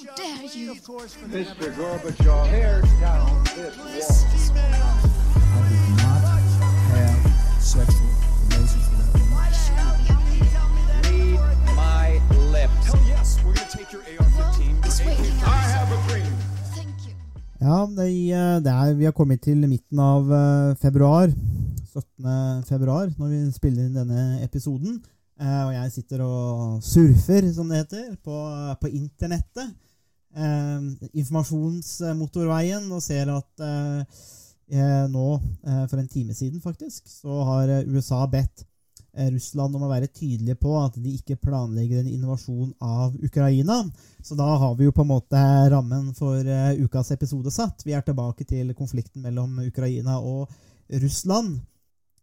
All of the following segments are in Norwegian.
How dare you? Mr. Gorbachev, tear down this wall. I did not have sexual relations with that woman. Read my lips. Hell yes, we're gonna take your AR-15. I have a dream. Ja, det, eh, det er, vi har kommet til midten av eh, februar. 17. februar, når vi spiller inn denne episoden. Eh, og jeg sitter og surfer, som det heter, på, på internettet. Eh, informasjonsmotorveien, og ser at eh, eh, nå, for en time siden faktisk, så har USA bedt Russland om å være tydelige på at de ikke planlegger en invasjon av Ukraina. Så da har vi jo på en måte rammen for ukas episode satt. Vi er tilbake til konflikten mellom Ukraina og Russland.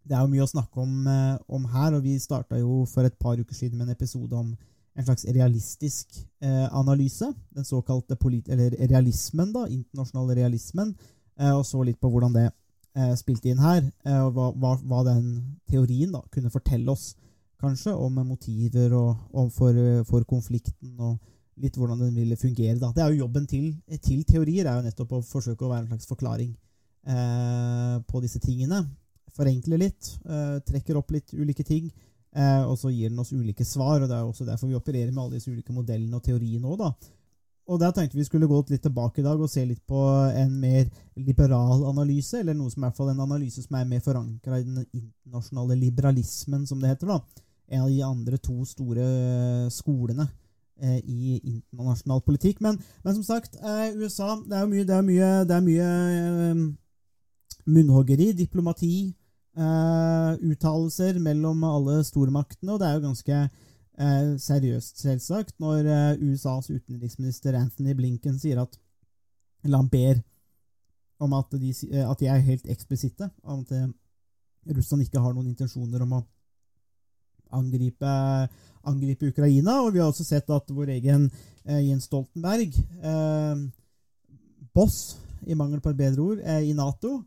Det er jo mye å snakke om, om her, og vi starta jo for et par uker siden med en episode om en slags realistisk eh, analyse. Den såkalte realismen, da, internasjonale realismen, eh, og så litt på hvordan det eh, spilte inn her, eh, og hva, hva, hva den teorien da kunne fortelle oss, kanskje, om motiver og, og for, for konflikten, og litt hvordan den ville fungere. da. Det er jo jobben til, til teorier, er jo nettopp å forsøke å være en slags forklaring eh, på disse tingene. Forenkle litt, eh, trekker opp litt ulike ting, eh, og så gir den oss ulike svar. og Det er også derfor vi opererer med alle disse ulike modellene og teoriene òg, da. Og der tenkte vi skulle gå litt tilbake i dag og se litt på en mer liberal analyse, eller noe som i hvert fall en analyse som er mer forankra i den internasjonale liberalismen, som det heter. da. En av de andre to store skolene eh, i internasjonal politikk. Men, men som sagt, eh, USA Det er jo mye, det er mye, det er mye eh, munnhoggeri, diplomati, eh, uttalelser mellom alle stormaktene, og det er jo ganske uh, seriøst, selvsagt, når uh, USAs utenriksminister Anthony Blinken sier at Eller han ber om at de, eh, at de er helt eksplisitte, om at eh, Russland ikke har noen intensjoner om å angripe, angripe Ukraina. Og vi har også sett at vår egen eh, Jens Stoltenberg, eh, boss, i mangel på et bedre ord, eh, i Nato,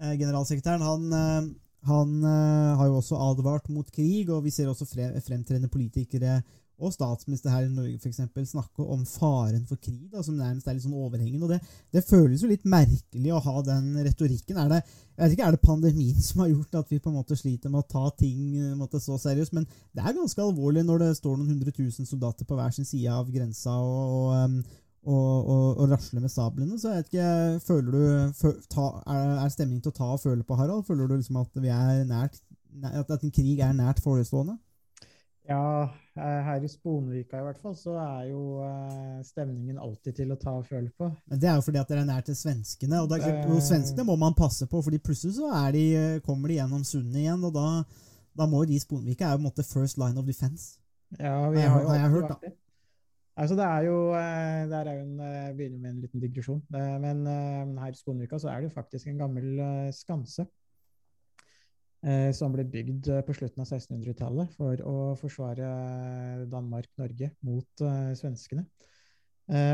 eh, generalsekretæren, han, eh, han uh, har jo også advart mot krig, og vi ser også fre fremtredende politikere og statsminister her i Norge for eksempel, snakke om faren for krig, da, som nærmest er litt sånn overhengende. og det, det føles jo litt merkelig å ha den retorikken. Er det, jeg vet ikke, er det pandemien som har gjort at vi på en måte sliter med å ta ting eh, måte, så seriøst? Men det er ganske alvorlig når det står noen hundre tusen soldater på hver sin side av grensa og, og, em, og, og, og rasler med sablene. Så jeg vet ikke, føler du, føl, ta, er, stemningen til å ta og føle på, Harald? Føler du liksom at vi er nært, at at en krig er nært forestående? Ja, eh, her i Sponvika i hvert fall, så er jo eh, stemningen alltid til å ta og føle på. Men det er jo fordi at dere er nær til svenskene, og, er, Eh. og svenskene må man passe på, fordi plutselig så er de, kommer de gjennom sundet igjen, og da, da må de Sponvika er jo på en måte first line of defense. Ja, vi Har har jo har jeg alltid hørt, det. Altså, det er jo, eh, der er jo en, eh, begynner med en liten digresjon, Eh, men her i Sponvika så er det jo faktisk en gammel skanse som ble bygd på slutten av 1600-tallet for å forsvare Danmark-Norge mot svenskene.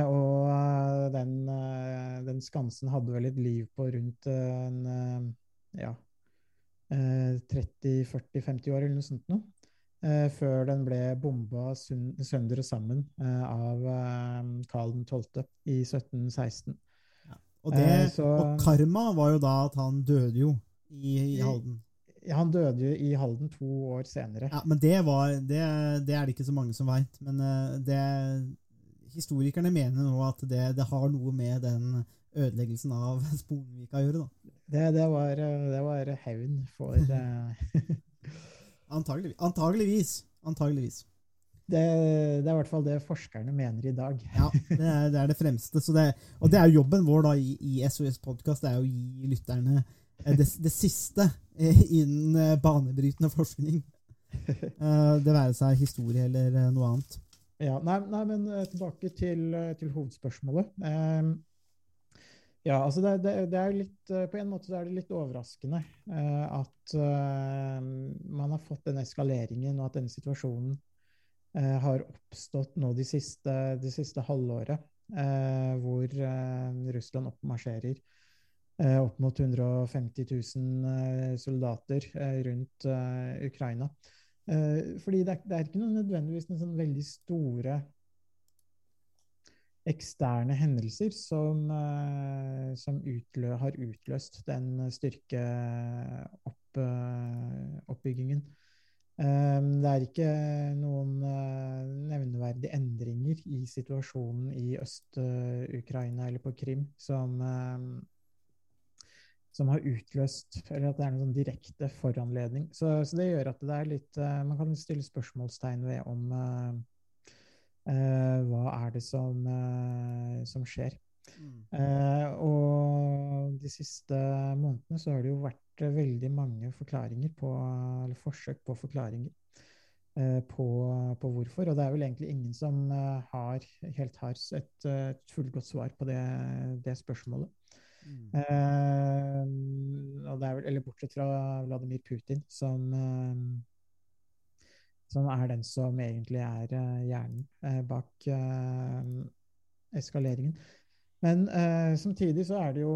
Og den, den skansen hadde vel et liv på rundt en ja, eh, 30-40-50 år eller noe sånt noe. Eh, før den ble bomba sønder og sammen eh, av eh, Karl 12. i 1716. Og, det, så- og karma var jo da at han døde jo i, i Halden. Han døde jo i Halden to år senere. Ja, men det, var, det, det er det ikke så mange som veit. Men det, historikerne mener nå at det, det har noe med den ødeleggelsen av Sponvika å gjøre. da. Det, det, var, var hevn for Antageligvis. Antageligvis. Antageligvis. det, det er i hvert fall det forskerne mener i dag. Ja, det er det, er det fremste. Så det, og det er jo jobben vår da i, i SOS Podkast, det er å gi lytterne eh, det, det siste eh, innen eh, banebrytende forskning. Det være seg historie eller noe annet. Ja, nei, nei, men tilbake til, til hovedspørsmålet. Ja, altså det, det, det er litt eh, På en måte er det litt overraskende eh, at eh, man har fått den eskaleringen, og at denne situasjonen eh, har oppstått nå de siste, de siste halvåret, eh, hvor eh, Russland oppmarsjerer opp mot 150 000 eh, soldater rundt Ukraina. Fordi det er, det er ikke noe nødvendigvis noen sånn veldig store eksterne hendelser som, eh, som utlø, har utløst den styrkeoppbyggingen. Det er ikke noen nevneverdige endringer i situasjonen i Øst-Ukraina eller på Krim som, som har utløst Eller at det er noen sånn direkte foranledning. Så, så, det gjør at det er litt Man kan stille spørsmålstegn ved om hva er det som, uh, som skjer. Mm. Uh, og de siste månedene så har det jo vært veldig mange forklaringer på, eller forsøk på forklaringer på, på, hvorfor. Og det er vel egentlig ingen som har, helt har et, et fullgodt svar på det, det spørsmålet. Mm. er vel, eller bortsett fra Vladimir Putin, som som er den som egentlig er uh, hjernen uh, bak uh, eskaleringen. Men samtidig så er det jo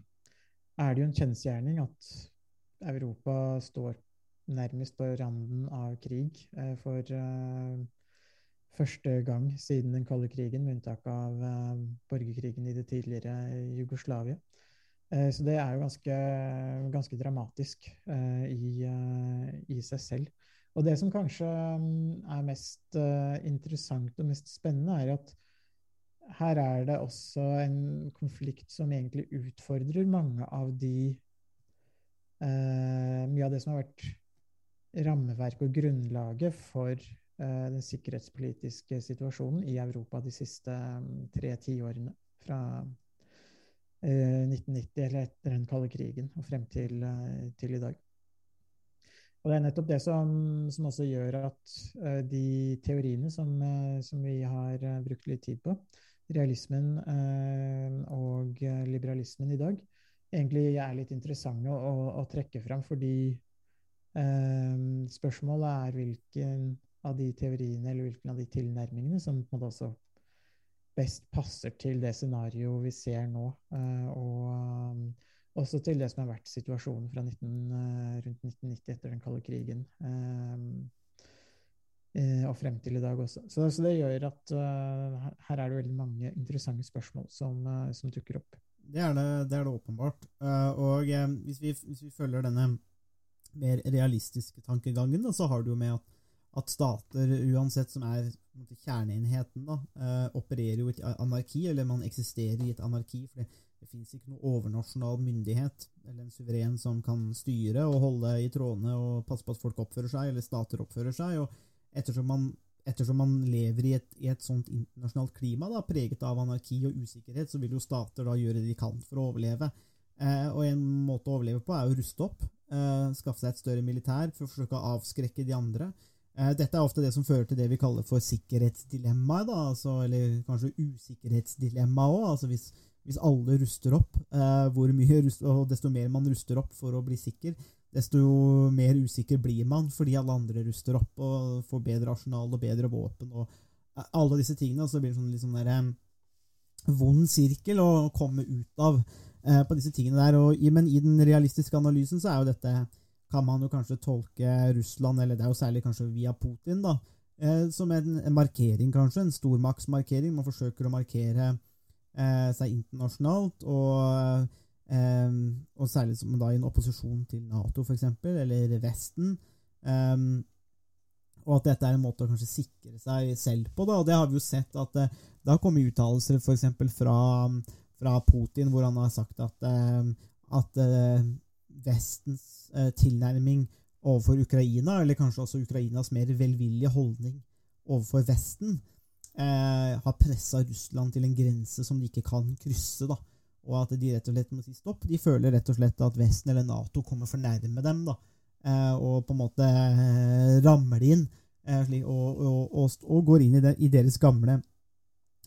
er det jo en kjensgjerning at Europa står nærmest på randen av krig for første gang siden den kalde krigen, med unntak av borgerkrigen i det tidligere Jugoslavia. Så det er jo ganske, ganske dramatisk i, i seg selv. Og det som kanskje mm, er mest uh, interessant og mest spennende, er at her er det også en konflikt som egentlig utfordrer mange av de uh, Mye av det som har vært rammeverket og grunnlaget for uh, den sikkerhetspolitiske situasjonen i Europa de siste um, tre tiårene. Fra 1990, eller etter den kalde krigen, og frem til, til i dag. Og det er nettopp det som, som også gjør at uh, de teoriene som, uh, som, vi har uh, brukt litt tid på, realismen og liberalismen i dag, egentlig er litt interessante å, å, å trekke fram, fordi spørsmålet er hvilken av de teoriene eller hvilken av de tilnærmingene som på en måte også best passer til det scenarioet vi ser nå. og også til det som har vært situasjonen fra 19, eh, rundt 1990 etter den kalde krigen. Eh, og frem til i dag også. Så, så det gjør at uh, her er det veldig mange interessante spørsmål som, uh, som dukker opp. Det er det, det, er det åpenbart. Uh, og hvis vi, hvis, vi, følger denne mer realistiske tankegangen, da, så har du jo med at, at stater, uansett som er kjerneenheten, da, opererer jo i et anarki, eller man eksisterer i et anarki. fordi det fins ikke noe overnasjonal myndighet eller en suveren som kan styre og holde i trådene og passe på at folk oppfører seg, eller stater oppfører seg. og Ettersom man, ettersom man lever i et, i et, sånt internasjonalt klima da, preget av anarki og usikkerhet, så vil jo stater da gjøre det de kan for å overleve. Eh, og En måte å overleve på er å ruste opp, eh, skaffe seg et større militær for å forsøke å avskrekke de andre. Eh, dette er ofte det som fører til det vi kaller for sikkerhetsdilemmaet, altså, eller kanskje usikkerhetsdilemmaet òg. Altså hvis hvis alle ruster opp, eh, hvor mye rust, og desto mer man ruster opp for å bli sikker, desto mer usikker blir man fordi alle andre ruster opp og får bedre arsenal og bedre våpen og eh, alle disse tingene. Så blir det sånn, litt sånn der, eh, vond sirkel å komme ut av eh, på disse tingene der. Og, men i den realistiske analysen så er jo dette kan man jo kanskje tolke Russland, eller det er jo særlig kanskje via Putin, da, eh, som en, en markering, kanskje. En stormaktsmarkering. Man forsøker å markere seg internasjonalt, og, eh, og, særlig som da i en opposisjon til Nato, f.eks., eller Vesten. Um, og at dette er en måte å kanskje sikre seg selv på. Da. Og det har vi jo sett at eh, det har kommet uttalelser f.eks. Fra, fra Putin, hvor han har sagt at, eh, at eh, Vestens eh, tilnærming overfor Ukraina, eller kanskje også Ukrainas mer velvillige holdning overfor Vesten, eh, har pressa Russland til en grense som de ikke kan krysse. da, Og at de rett og slett må si stopp. De føler rett og slett at Vesten eller Nato kommer for nærme dem. da, eh, Og på en måte eh, rammer de inn eh, og, og, og, og, går inn i, det, i deres gamle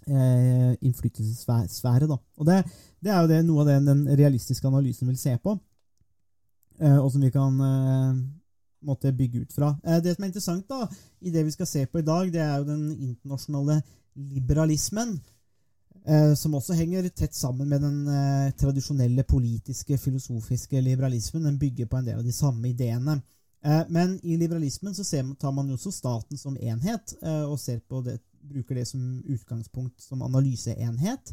eh, innflytelsessfære. da. Og det, det, er jo det, noe av det den realistiske analysen vil se på, eh, og som vi kan måte bygge ut fra. Eh, det som er interessant da, i det vi skal se på i dag, det er jo den internasjonale liberalismen. Eh, som også henger tett sammen med den eh, tradisjonelle politiske, filosofiske liberalismen. Den bygger på en del av de samme ideene. Men i liberalismen så tar man jo også staten som enhet, og det, bruker det som utgangspunkt som analyseenhet.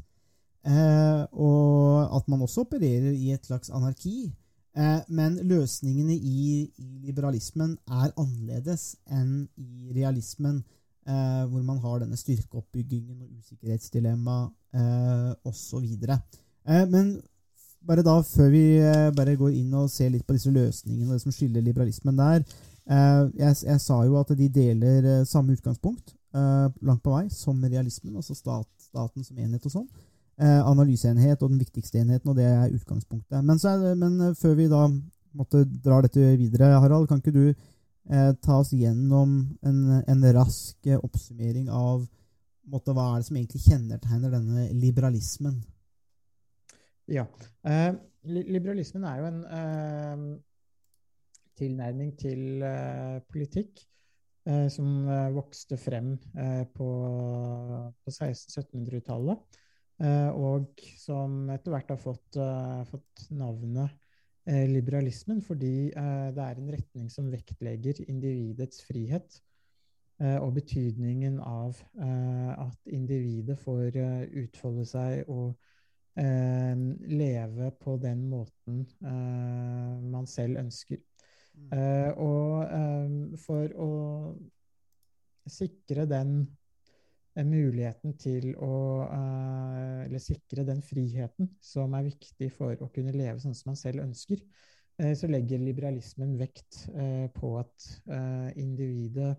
Og at man også opererer i et slags anarki. Eh, men løsningene i, liberalismen er annerledes enn i realismen, eh, hvor man har denne styrkeoppbyggingen og usikkerhetsdilemma eh, osv. Men bare da, før vi bare går inn og ser litt på disse løsningene og det som skiller liberalismen der jeg, jeg, sa jo at de deler samme utgangspunkt langt på vei, som realismen, altså stat, staten som enhet og sånn. Eh, analyseenhet og den viktigste enheten, og det er utgangspunktet. Men, det, men eh, før vi da måtte drar dette videre, Harald, kan ikke du ta oss gjennom en, en rask oppsummering av måtte, hva er det som egentlig kjennetegner denne liberalismen? Ja. Eh, liberalismen er jo en eh, tilnærming til eh, politikk eh, som eh, vokste frem eh, på 1600-1700-tallet, og som etter hvert har fått, fått navnet liberalismen fordi det er en retning som vektlegger individets frihet og betydningen av at individet får utfolde seg og eh, leve på den måten eh, man selv ønsker. Mm. Eh, og eh, for å sikre den eh, muligheten til å eh, Eller sikre den friheten som er viktig for å kunne leve sånn som man selv ønsker, så legger liberalismen vekt på at individet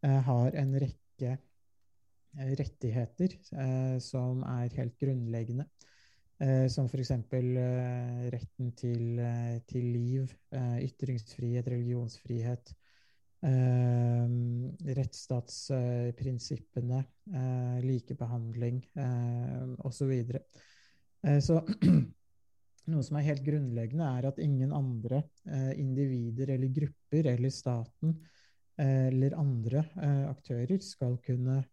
har en rekke Eh, rettigheter eh, som er helt grunnleggende. Eh, som f.eks. Eh, retten til, eh, til liv, eh, ytringsfrihet, religionsfrihet, rettsstatsprinsippene, likebehandling eh, osv. Så, så noe som er helt grunnleggende, er at ingen andre individer eller grupper eller staten eller andre aktører skal kunne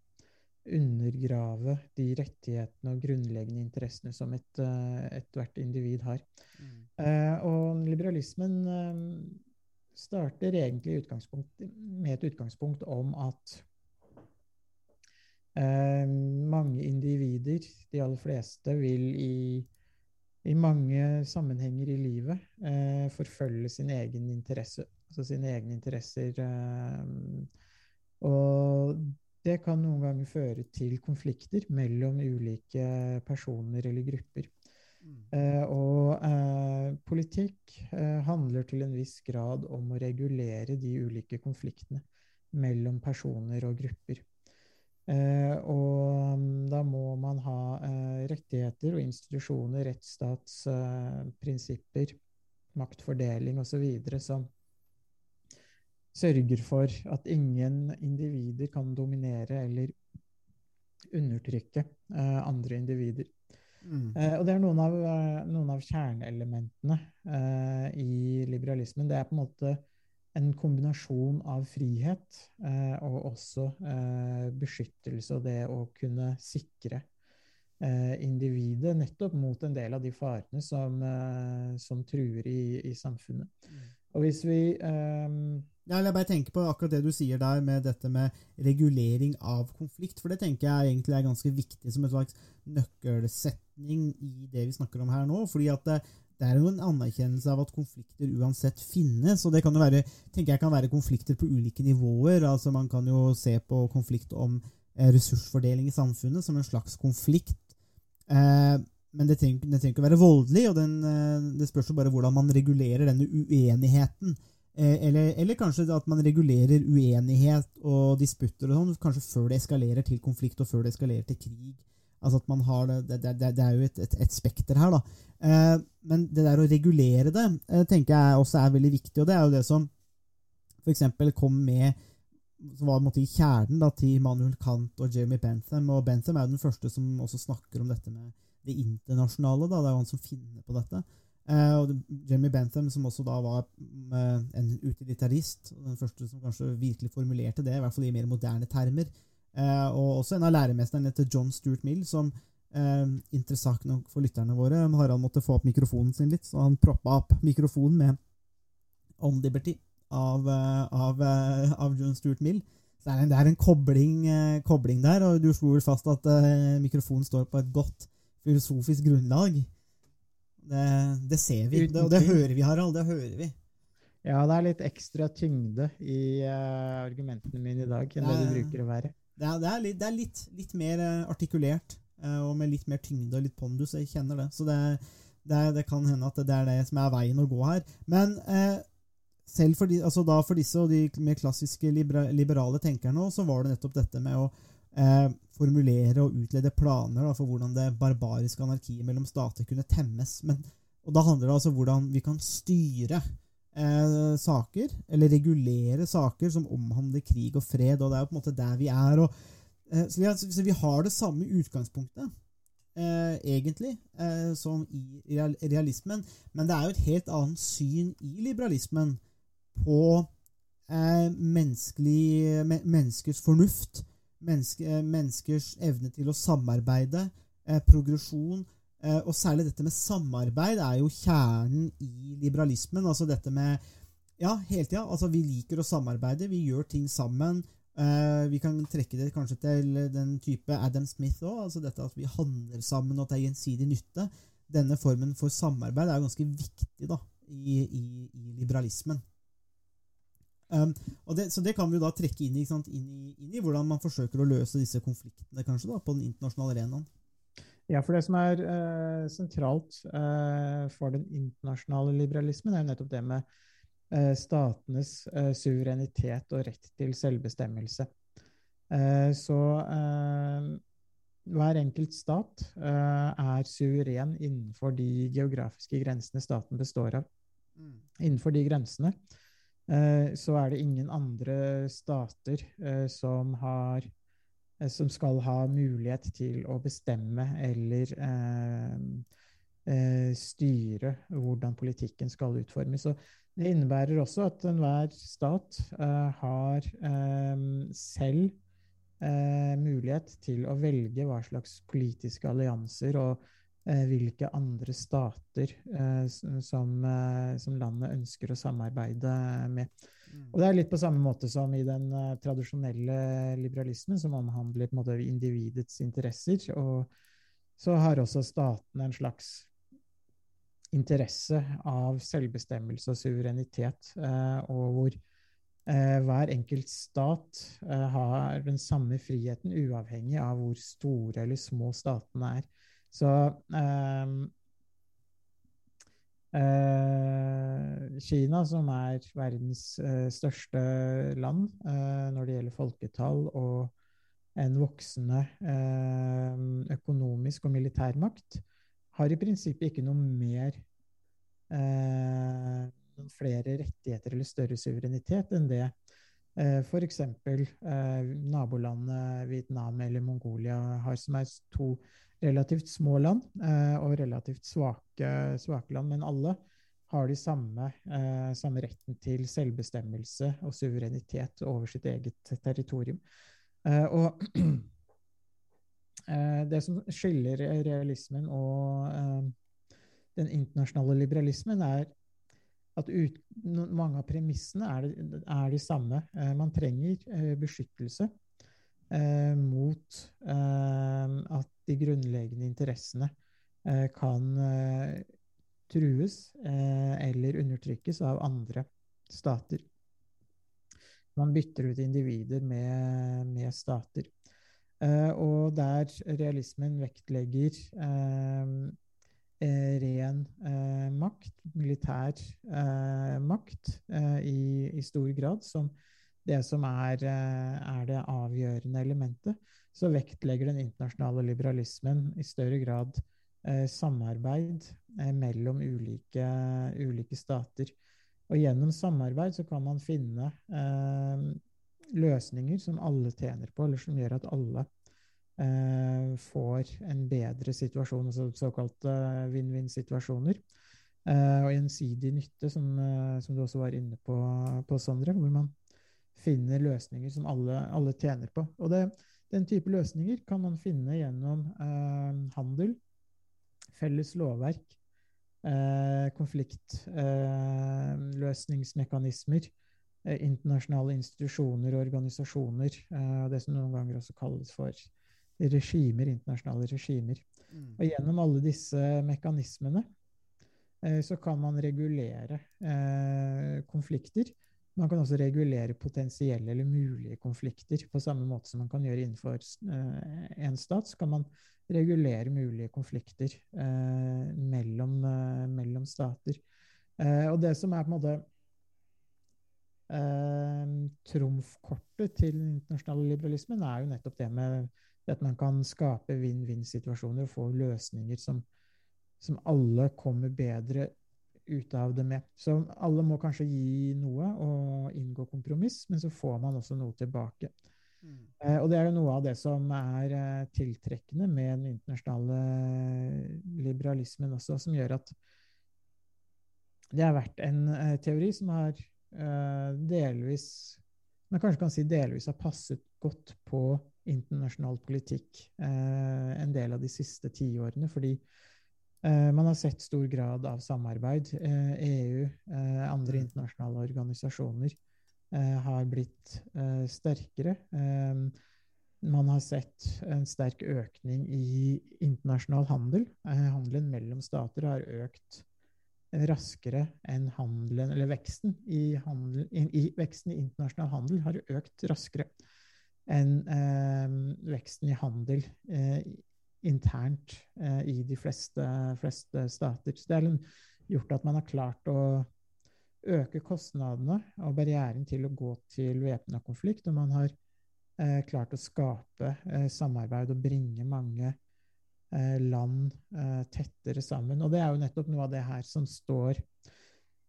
undergrave de rettighetene og grunnleggende interessene som eh, ethvert et individ har. Mm. Og liberalismen starter egentlig med et utgangspunkt om at eh, mange individer, de aller fleste, vil i, i mange sammenhenger i livet forfølge sin egen interesse. Altså sine egne interesser. og det kan noen ganger føre til konflikter mellom ulike personer eller grupper. Eh, og eh, politikk eh, handler til en viss grad om å regulere de ulike konfliktene mellom personer og grupper. Eh, og mm, da må man ha eh, rettigheter og institusjoner, rettsstatsprinsipper, maktfordeling osv. som sørger for at ingen individer kan dominere eller undertrykke andre individer. Mm. Uh, og det er noen av, uh, noen av kjerneelementene i liberalismen. Det er på en måte en kombinasjon av frihet og også beskyttelse og det å kunne sikre individet nettopp mot en del av de farene som, som truer i, i samfunnet. Mm. Og hvis vi ja, jeg bare tenker på akkurat det du sier der med dette med regulering av konflikt. For det tenker jeg egentlig er ganske viktig som et slags nøkkelsetning i det vi snakker om her nå. fordi at det, det er jo en anerkjennelse av at konflikter uansett finnes. Og det kan jo være, tenker jeg kan være konflikter på ulike nivåer. altså Man kan jo se på konflikt om eh, ressursfordeling i samfunnet som en slags konflikt. Eh, men det trenger, det trenger ikke å være voldelig, og den, eh, det spørs jo bare hvordan man regulerer denne uenigheten. Eh, eller, eller, kanskje at man regulerer uenighet og disputter og sånn, kanskje før det eskalerer til konflikt og før det eskalerer til krig. Altså at man har det, det, det, det er jo et, et, et, spekter her, da. Eh, men det der å regulere det eh, tenker jeg også er veldig viktig, og det er jo det som f.eks. kom med som var måte, kjernen da, til Manuel Kant og Jeremy Bentham. Og Bentham er jo den første som også snakker om dette med det internasjonale. Da. Det er jo han som finner på dette. Eh, og Jeremy Bentham, som også da var uh, en utilitarist, den første som kanskje virkelig formulerte det, i hvert fall i mer moderne termer. Uh, og også en av læremesterne til John Stuart Mill, som interessant nok for lytterne våre Harald måtte få opp mikrofonen sin litt, så han proppa opp mikrofonen med On Liberty av, av, av John Stuart Mill. Så det er en, det er en kobling, eh, kobling der, og du slo vel fast at eh, mikrofonen står på et godt filosofisk grunnlag. Det, det ser vi, det, og det hører vi, Harald. Det hører vi. Ja, det er litt ekstra tyngde i uh, argumentene mine i dag enn det det Det er- bruker å være. Det er, det er, litt, det er litt, litt mer eh, artikulert, eh, og med litt mer tyngde og litt pondus. Jeg kjenner det. Så det, det, kan hende at det er det som er veien å gå her. Men eh, selv for, de, altså for disse og de mer klassiske liberale tenkerne også, så var det nettopp dette med å eh, formulere og utlede planer da, for hvordan det barbariske anarkiet mellom stater kunne temmes. Men, og da handler det altså om hvordan vi kan styre eh, saker, eller regulere saker som omhandler krig og fred, og det er jo på en måte der vi er. Og, eh, så, vi, har- så vi har det samme utgangspunktet, eh, egentlig, eh, som i realismen, men det er jo et helt annet syn i liberalismen på eh, menneskelig, me, menneskers fornuft, menneske, eh, menneskers evne til å samarbeide, eh, progresjon, eh, og særlig dette med samarbeid er jo kjernen i liberalismen. Altså dette med Ja, hele tida. Altså, vi liker å samarbeide, vi gjør ting sammen. Eh, vi kan trekke det kanskje til den type Adam Smith òg, altså dette at vi handler sammen og at det er gjensidig nytte. Denne formen for samarbeid er jo ganske viktig da, i, i, i liberalismen. Um, det, så det kan vi da trekke inn i, inn, i, inn i hvordan man forsøker å løse disse konfliktene kanskje da, på den internasjonale arenaen. Ja, for det som er eh, sentralt eh, for den internasjonale liberalismen, er jo nettopp det med eh, statenes eh, suverenitet og rett til selvbestemmelse. Eh, så eh, hver enkelt stat er suveren innenfor de geografiske grensene staten består av. Innenfor de grensene så er det ingen andre stater som har som skal ha mulighet til å bestemme eller eh, eh, styre hvordan politikken skal utformes. Og det innebærer også at enhver stat eh, har eh, selv eh, mulighet til å velge hva slags politiske allianser og eh, hvilke andre stater eh, som, eh, som landet ønsker å samarbeide med. Og det er litt på samme måte som i den uh, tradisjonelle liberalismen, som omhandler på en måte individets interesser. Og så har også statene en slags interesse av selvbestemmelse og suverenitet, uh, og hvor uh, hver enkelt stat har den samme friheten, uavhengig av hvor store eller små statene er. Så Eh, Kina, som er verdens eh, største land eh, når det gjelder folketall og en voksende eh, økonomisk og militær makt, har i prinsippet ikke noe mer eh, noen flere rettigheter eller større suverenitet enn det eh, f.eks. Eh, nabolandet Vietnam eller Mongolia har, som er to relativt små land eh, og relativt svake, svake land, men alle har de samme, eh, samme retten til selvbestemmelse og suverenitet over sitt eget territorium. Eh, og det som skiller realismen og den internasjonale liberalismen, er at ut, mange av premissene er, er de samme. Man trenger beskyttelse mot eh, at de grunnleggende interessene eh, kan eh, trues eh, eller undertrykkes av andre stater. Man bytter ut individer med, med stater. Eh, og der realismen vektlegger eh, eh, ren eh, makt, militær eh, makt, eh, i, i stor grad, som det som er, eh, er det avgjørende elementet, så vektlegger den internasjonale liberalismen i større grad eh, samarbeid eh, mellom ulike, ulike stater. Og gjennom samarbeid så kan man finne eh, løsninger som alle tjener på, eller som gjør at alle får en bedre situasjon, altså såkalte vinn-vinn-situasjoner. Og gjensidig nytte, som, som du også var inne på, på Sondre, hvor man finner løsninger som alle, alle tjener på. Og det, den type løsninger kan man finne gjennom eh, handel, felles lovverk, eh, konfliktløsningsmekanismer, eh, internasjonale institusjoner og organisasjoner. eh, det som noen ganger også kalles for regimer, internasjonale regimer. Og gjennom alle disse mekanismene eh, så kan man regulere eh, konflikter. Man kan også regulere potensielle eller mulige konflikter. På samme måte som man kan gjøre innenfor eh, en stat, så kan man regulere mulige konflikter eh, mellom, eh, mellom stater. Eh, og det som er på en måte eh, trumfkortet til den internasjonale liberalismen, er jo nettopp det med at man kan skape vinn-vinn-situasjoner og få løsninger som, som alle kommer bedre ut av det med. Så alle må kanskje gi noe og inngå kompromiss, men så får man også noe tilbake. Eh, og det er jo noe av det som er eh, tiltrekkende med den internasjonale liberalismen også, som gjør at det har vært en eh, teori som har eh, delvis Man kanskje kan si delvis har passet godt på internasjonal politikk eh, en del av de siste tiårene, fordi man har sett stor grad av samarbeid. Eh, EU, eh, andre internasjonale organisasjoner eh, har blitt eh, sterkere. Eh, man har sett en sterk økning i internasjonal handel. Eh, handelen mellom stater har økt raskere enn handelen, eller veksten i, handel, i, veksten i internasjonal handel har økt raskere enn eh, veksten i handel eh, internt eh, i de fleste, fleste stater. Så det har gjort at man har klart å øke kostnadene og barrieren til å gå til væpna konflikt, og man har eh, klart å skape eh, samarbeid og bringe mange eh, land eh, tettere sammen. Og det er jo nettopp noe av det her som står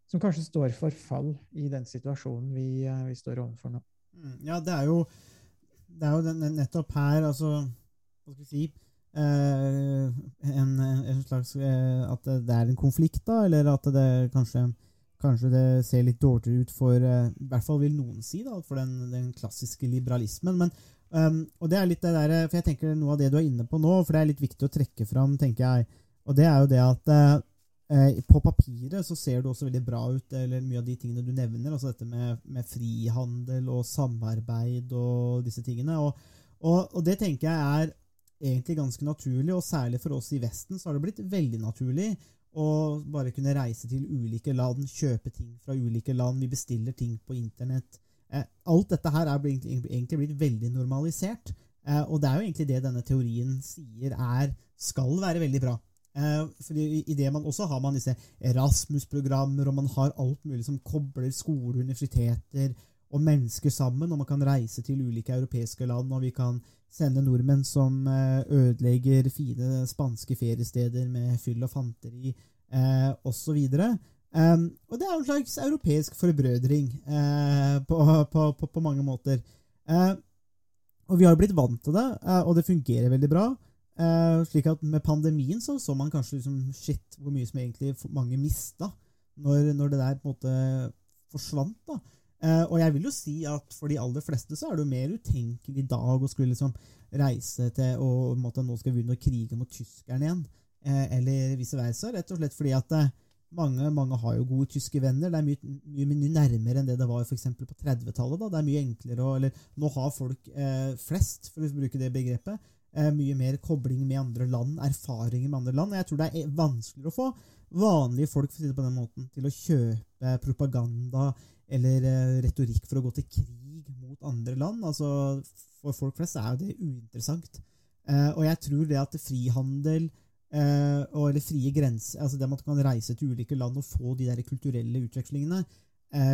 som kanskje står for fall i den situasjonen vi, eh, vi står overfor nå. Mm, Ja, det er jo, det er jo nettopp her, altså Hva skal vi si en, en slags eh, At det er en konflikt, da, eller at det kanskje Kanskje det ser litt dårligere ut for eh, I hvert fall vil noen si, da, for den, den klassiske liberalismen. Men, um, og det er litt det der, for jeg tenker noe av det du er inne på nå, for det er litt viktig å trekke fram, tenker jeg. Og det er jo det at eh, eh, på papiret så ser det også veldig bra ut, eller mye av de tingene du nevner. Altså dette med, med frihandel og samarbeid og disse tingene. Og, og, og det tenker jeg er egentlig ganske naturlig, og særlig for oss i Vesten så har det blitt veldig naturlig å bare kunne reise til ulike land, kjøpe ting fra ulike land. Vi bestiller ting på internett. Eh, alt dette her er blitt, egentlig blitt veldig normalisert. Eh, og det er jo egentlig det denne teorien sier er skal være veldig bra. Eh, fordi i- det man også har man disse Erasmus-programmer, og man har alt mulig som kobler skole, universiteter og mennesker sammen, og man kan reise til ulike europeiske land, og vi kan sende nordmenn som eh, ødelegger fine spanske feriesteder med fyll og fanteri, eh, osv. Um, og det er en slags europeisk forbrødring eh, på, på, på, på mange måter. Eh, og vi har blitt vant til det, eh, og det fungerer veldig bra. Eh, slik at med pandemien så så man kanskje liksom shit, hvor mye som egentlig mange mista når, når det der på en måte forsvant. da. Eh, og jeg vil jo si at for de aller fleste så er det jo mer utenkelig i dag å skulle liksom reise til og måtte, nå skal begynne å krige mot tyskerne igjen. Eh, eller vice versa, rett og slett fordi at eh, mange, mange har jo gode tyske venner. Det er mye, mye, mye nærmere enn det det var for på 30-tallet. da. Det er mye enklere å Eller nå har folk eh, flest, for å bruke det begrepet, eh, mye mer kobling med andre land, erfaringer med andre land. Jeg tror det er vanskeligere å få vanlige folk for å si det på den måten, til å kjøpe propaganda eller eh, retorikk for å gå til krig mot andre land. Altså, For folk flest er jo det uinteressant. Eh, og jeg tror det at frihandel eh, og, eller frie grenser, altså det at man kan reise til ulike land og få de der kulturelle utvekslingene,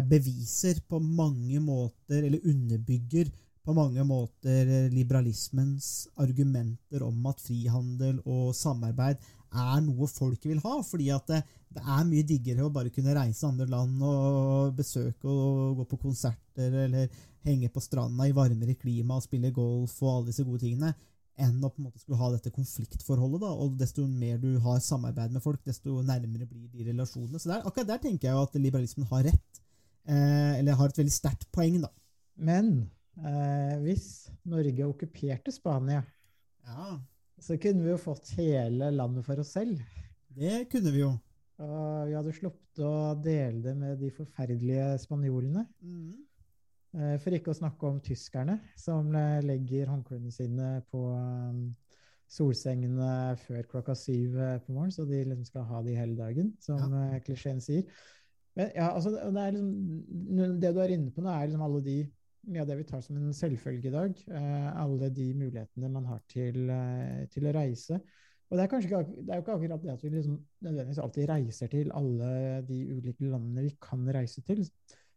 beviser på mange måter, eller underbygger på mange måter liberalismens argumenter om at frihandel og samarbeid er noe folk vil ha. fordi at det, det er mye diggere å bare kunne reise til andre land og besøke og gå på konserter eller henge på stranda i varmere klima og spille golf og alle disse gode tingene, enn å på en måte skulle ha dette konfliktforholdet. da, og Desto mer du har samarbeid med folk, desto nærmere blir de relasjonene. Så der, akkurat der tenker jeg jo at liberalismen har rett. Eh, eller har et veldig sterkt poeng, da. Men eh, hvis Norge okkuperte Spania, Ja, så kunne vi jo fått hele landet for oss selv. det kunne vi jo. Og vi hadde sluppet å dele det med de forferdelige spanjolene. Mm. Eh, For ikke å snakke om tyskerne, som eh, legger håndklærne sine på um, solsengene før klokka syv eh, på morgenen, så de liksom skal ha det hele dagen, som ja. klisjeen sier. Men ja, altså, det liksom, det du er inne på nå, er liksom alle de mye av det vi tar som en selvfølge i dag. eh, alle de mulighetene man har til, eh, til å reise. Og det er, ikke, det er jo ikke akkurat det at vi liksom nødvendigvis alltid reiser til alle de ulike landene vi kan reise til.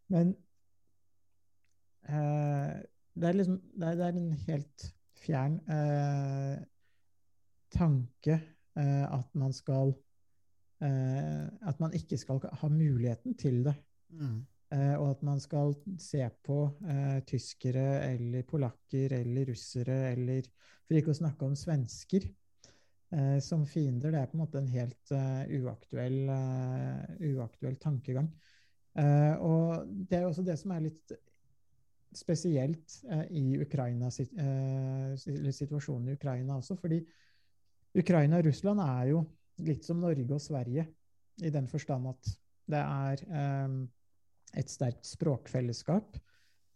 Men eh, det, er liksom, det, er, det er en helt fjern eh, tanke eh, at man skal eh, At man ikke skal ha muligheten til det. Mm. Eh, og at man skal se på eh, tyskere eller polakker eller russere eller For ikke å snakke om svensker eh, som fiender. Det er på en måte en helt uaktuell, uaktuell tankegang. Og det er også det som er litt spesielt eh, i Ukraina, sit, eh, situasjonen i Ukraina også. fordi Ukraina og Russland er jo litt som Norge og Sverige, i den forstand at det er eh, et sterkt språkfellesskap.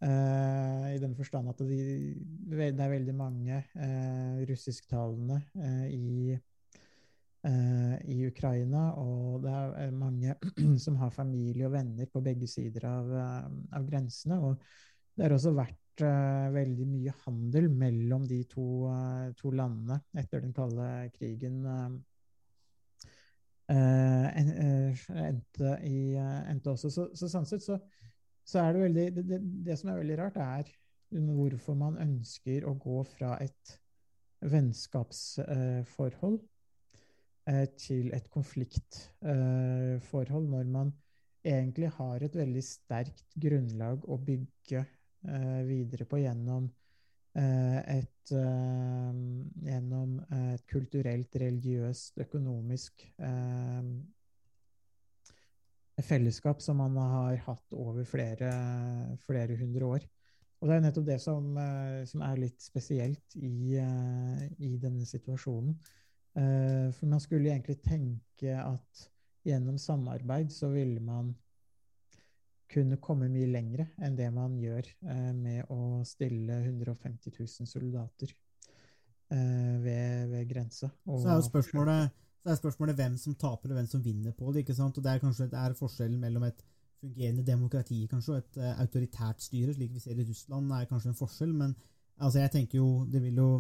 Uh, I den forstand at de, det er veldig mange uh, russisktalende uh, i, i Ukraina, og det er mange som har familie og venner på begge sider av, av grensene. Og det har også vært veldig mye handel mellom de to, to landene etter den kalde krigen. Eh, eh, en- endte, i, eh, endte også. Så, så sånn sett så, så er det veldig det, det, det som er veldig rart, er hvorfor man ønsker å gå fra et vennskapsforhold til et konfliktforhold, når man egentlig har et veldig sterkt grunnlag å bygge videre på gjennom et, gjennom et kulturelt, religiøst, økonomisk eh, fellesskap som man har hatt over flere, flere hundre år. Og det er nettopp det som, eh, som er litt spesielt i, eh, i denne situasjonen. Eh, For man skulle egentlig tenke at gjennom samarbeid så ville man kunne komme mye lengre enn det man gjør eh, med å stille 150 000 soldater eh, ved, ved grensa. Så er jo spørsmålet, så er spørsmålet hvem som taper og hvem som vinner på det. ikke sant? Og Det er kanskje det er forskjellen mellom et fungerende demokrati kanskje, og et eh, autoritært styre, slik vi ser i Russland, er kanskje en forskjell. Men altså, jeg tenker jo, det vil jo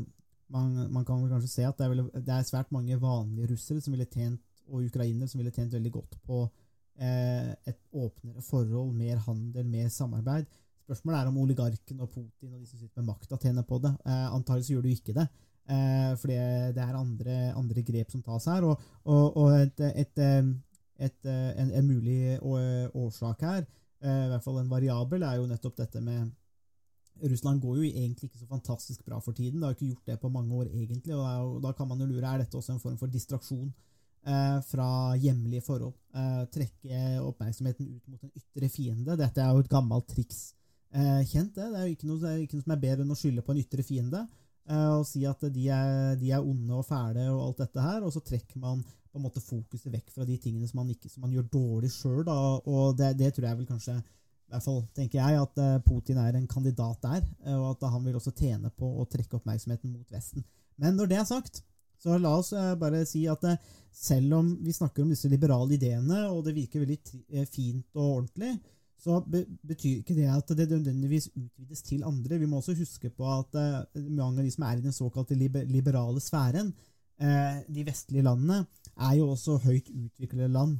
man, man kan vel kanskje se at det er, vel, det er svært mange vanlige russere som ville tjent, og ukrainere som ville tjent veldig godt på et åpnere forhold, mer handel, mer samarbeid. Spørsmålet er om oligarken og Putin og de som sitter med makta, tjener på det. Eh, Antagelig så gjør du ikke det. Eh, for det er andre, andre grep som tas her. Og, og, og et, et, eh, et, eh, en, en mulig årsak her, eh, i hvert fall en variabel, er jo nettopp dette med Russland går jo egentlig ikke så fantastisk bra for tiden. Det har ikke gjort det på mange år, egentlig. og, Da kan man jo lure er dette også en form for distraksjon eh, fra hjemlige forhold. Eh, trekke oppmerksomheten ut mot en ytre fiende. Dette er jo et gammelt triks. Eh, kjent, det. Det er jo ikke noe, ikke noe som er bedre enn å skylde på en ytre fiende. Eh, og si at de er, de er onde og fæle og alt dette her, og så trekker man på en måte fokuset vekk fra de tingene som man, ikke, som man gjør dårlig sjøl. Og det, det tror jeg vel kanskje i hvert fall tenker jeg at eh, Putin er en kandidat der, eh, og at han vil også tjene på å trekke oppmerksomheten mot Vesten. Men når det er sagt, så la oss eh, bare si at eh, selv om vi snakker om disse liberale ideene, og det virker veldig eh, fint og ordentlig, så betyr ikke det at det nødvendigvis utvides til andre. Vi må også huske på at mange av de som er i den såkalte liberale sfæren, de vestlige landene, er jo også høyt utviklede land,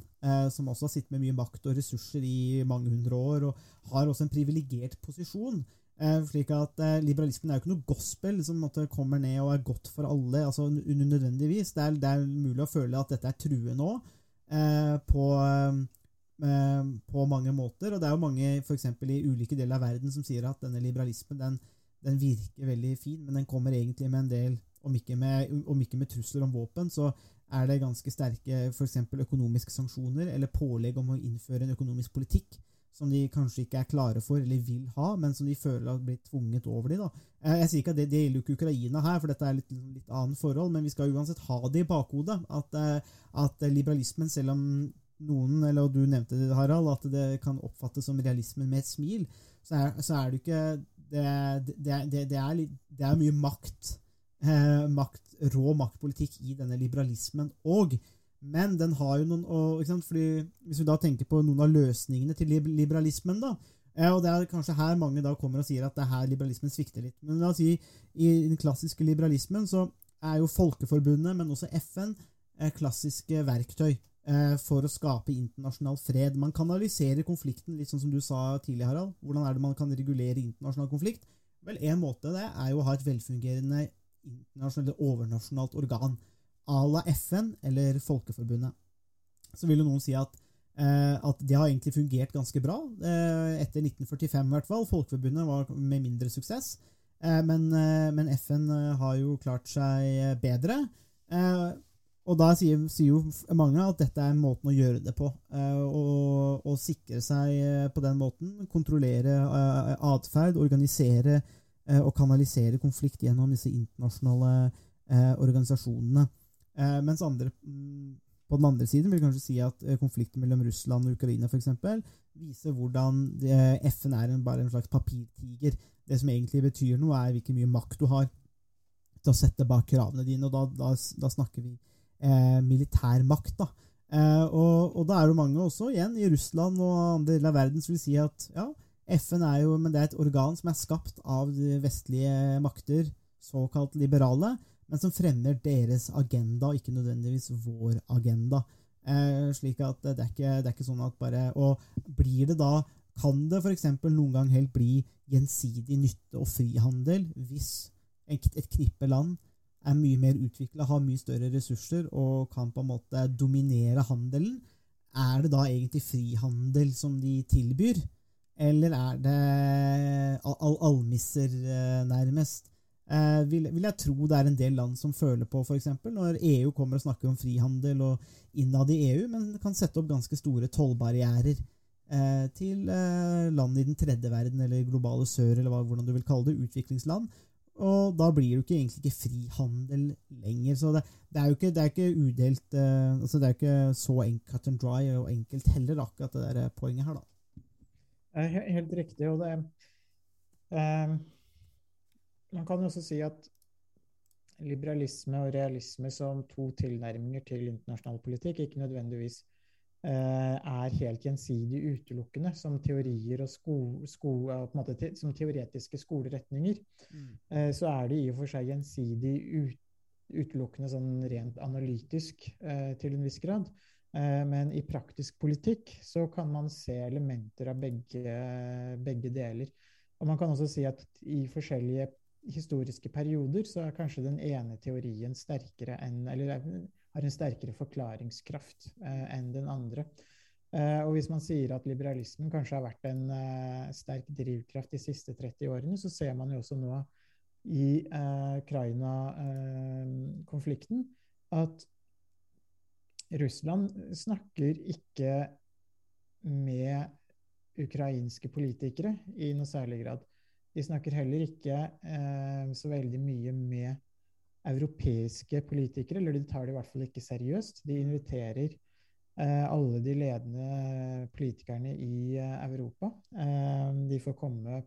som også har sittet med mye makt og ressurser i mange hundre år, og har også en privilegert posisjon. Eh, slik at eh, Liberalismen er jo ikke noe gospel som kommer ned og er godt for alle. altså unødvendigvis. Det er, det er mulig å føle at dette er true nå, eh, på, på mange måter. Og det er jo mange eksempel, i ulike deler av verden som sier at denne liberalismen den, den virker veldig fin, men den kommer egentlig med en del om ikke med, om ikke med trusler om våpen, så er det ganske sterke eksempel økonomiske sanksjoner eller pålegg om å innføre en økonomisk politikk som de kanskje ikke er klare for eller vil ha, men som de føler har blitt tvunget over de. Da. Eh, Jeg sier ikke at det, det gjelder jo ikke Ukraina her, for dette er litt, litt annet forhold, men vi skal uansett ha det i bakhodet. At, eh, at liberalismen, selv om noen, eller du nevnte det, Harald, at det kan oppfattes som realismen med et smil, så er, så er det ikke Det, det, det, er, litt- det er mye makt, eh, makt, rå maktpolitikk i denne liberalismen òg. Men den har jo noen og? Fordi Hvis vi da tenker på noen av løsningene til liberalismen, da, og det er kanskje her mange da kommer og sier at det er her liberalismen svikter litt. Men la oss si i den klassiske liberalismen så er jo Folkeforbundet, men også FN, eh, klassiske verktøy eh, for å skape internasjonal fred. Man kanaliserer konflikten, litt sånn som du sa tidlig, Harald. Hvordan er det man kan regulere internasjonal konflikt? Vel, En måte det er jo å ha et velfungerende internasjonalt overnasjonalt organ à la FN eller Folkeforbundet. Så vil jo noen si at, eh, at det har egentlig fungert ganske bra. Eh, etter 1945 i hvert fall. Folkeforbundet var med mindre suksess. Eh, men, men FN har jo klart seg bedre. Og da sier, sier jo mange at dette er måten å gjøre det på. Og sikre seg på den måten. Kontrollere atferd, organisere og kanalisere konflikt gjennom disse internasjonale organisasjonene. Eh, mens andre, mm, på den andre siden vil kanskje si at eh, konflikten mellom Russland og Ukraina for eksempel, viser hvordan det, FN er en, bare en slags papirtiger. Det som egentlig betyr noe, er hvilken mye makt du har til å sette bak kravene dine. og Da, da, da snakker vi eh, militær makt. da. Eh, og, og da er det mange også, igjen, i Russland og andre deler av verden, som vil si at ja, FN er jo men det er et organ som er skapt av vestlige makter, såkalt liberale, men som fremmer deres agenda, ikke nødvendigvis vår agenda. Eh, slik at det er, ikke, det er ikke sånn at bare Og blir det da Kan det f.eks. noen gang helt bli gjensidig nytte og frihandel hvis et, et knippe land er mye mer utvikla, har mye større ressurser og kan på en måte dominere handelen? Er det da egentlig frihandel som de tilbyr? Eller er det al al almisser, eh, nærmest? Eh, vil, vil jeg tro det er en del land som føler på, f.eks. når EU kommer og snakker om frihandel og innad i EU, men kan sette opp ganske store tollbarrierer eh, til eh, land i den tredje verden, eller globale sør, eller hva, hvordan du vil kalle det, utviklingsland. Og da blir det jo ikke, egentlig ikke frihandel lenger. Så det, det er jo ikke, det er ikke udelt eh, altså Det er jo ikke så cut and dry og enkelt heller, akkurat det der poenget her, da. Eh, Helt riktig. Og det eh, Man kan også si at liberalisme og realisme som to tilnærminger til internasjonal politikk ikke nødvendigvis eh, er helt gjensidig utelukkende som teorier og sko, sko, måte, te, som teoretiske skoleretninger. Eh, så er de i og for seg gjensidig ut, utelukkende sånn rent analytisk eh, til en viss grad. Eh, Men i praktisk politikk så kan man se elementer av begge, begge deler. Og man kan også si at i forskjellige historiske perioder så er kanskje den ene teorien sterkere enn Eller er- har en sterkere forklaringskraft eh, enn den andre. Eh, og hvis man sier at liberalismen kanskje har vært en eh, sterk drivkraft de siste 30 årene, så ser man jo også nå i eh, Ukraina-konflikten at Russland snakker ikke med ukrainske politikere i noe særlig grad. De snakker heller ikke eh, så veldig mye med europeiske politikere, eller de tar det i hvert fall ikke seriøst. De inviterer eh, alle de ledende politikerne i eh, Europa. Eh, de får komme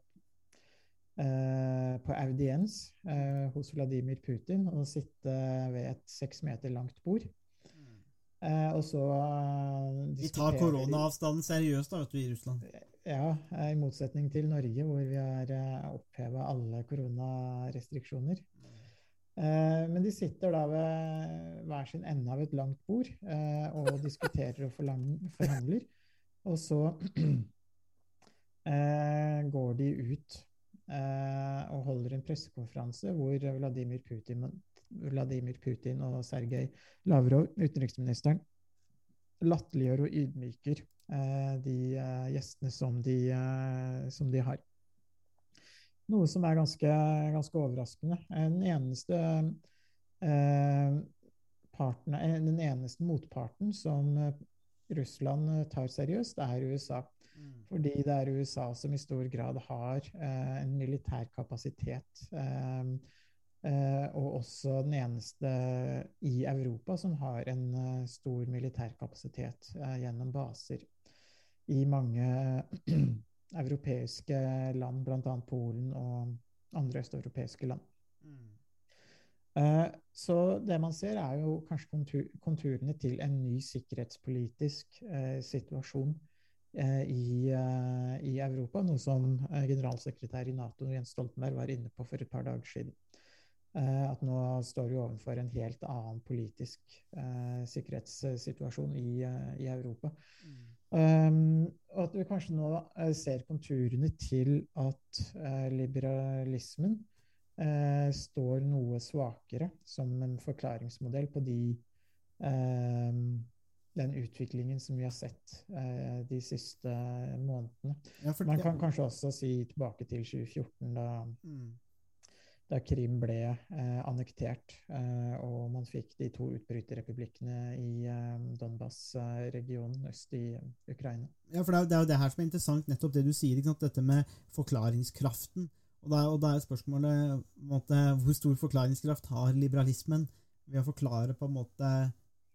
eh, på audiens eh, hos Vladimir Putin og sitte ved et seks meter langt bord. Eh, og så De tar koronaavstanden seriøst da, vet du, i Russland. Ja, eh, i motsetning til Norge, hvor vi har uh, oppheva alle koronarestriksjoner. Eh, men de sitter da ved hver sin ende av et langt bord eh, og diskuterer og forhandler. Og så eh, går de ut eh, og holder en pressekonferanse hvor Vladimir Putin, Vladimir Putin og Sergej Lavrov, utenriksministeren, latterliggjør og ydmyker eh, de eh, gjestene som de, eh, som de har. Noe som er ganske, ganske overraskende. Eh, Den eneste eh, parten, eh, den eneste motparten som eh, Russland eh, tar seriøst, er USA. Fordi det er USA som i stor grad har eh, en militær kapasitet. Eh, eh, og også den eneste i Europa som har en eh, stor militær kapasitet eh, gjennom baser i mange europeiske land, bl.a. Polen og andre østeuropeiske land. Eh, så det man ser, er jo kanskje kontur, konturene til en ny sikkerhetspolitisk eh, situasjon eh, i, eh, i, Europa, noe som eh, generalsekretær i Nato Jens Stoltenberg var inne på for et par dager siden. Eh, at nå står vi overfor en helt annen politisk sikkerhetssituasjon i, i Europa. Mm. Um, og at vi kanskje nå ser konturene til at liberalismen uh, står noe svakere som en forklaringsmodell på de, eh, den utviklingen som vi har sett eh, de siste månedene. Ja, for, Man kan ja. kanskje også si tilbake til 2014, da, mm. Da Krim ble eh, annektert, eh, og man fikk de to utbryterrepublikkene i eh, Donbas-regionen øst i Ukraina. Ja, for det er, det er jo det her som er interessant, nettopp det du sier, dette med forklaringskraften. Og da, og da er spørsmålet måte, hvor stor forklaringskraft har liberalismen ved å forklare på en måte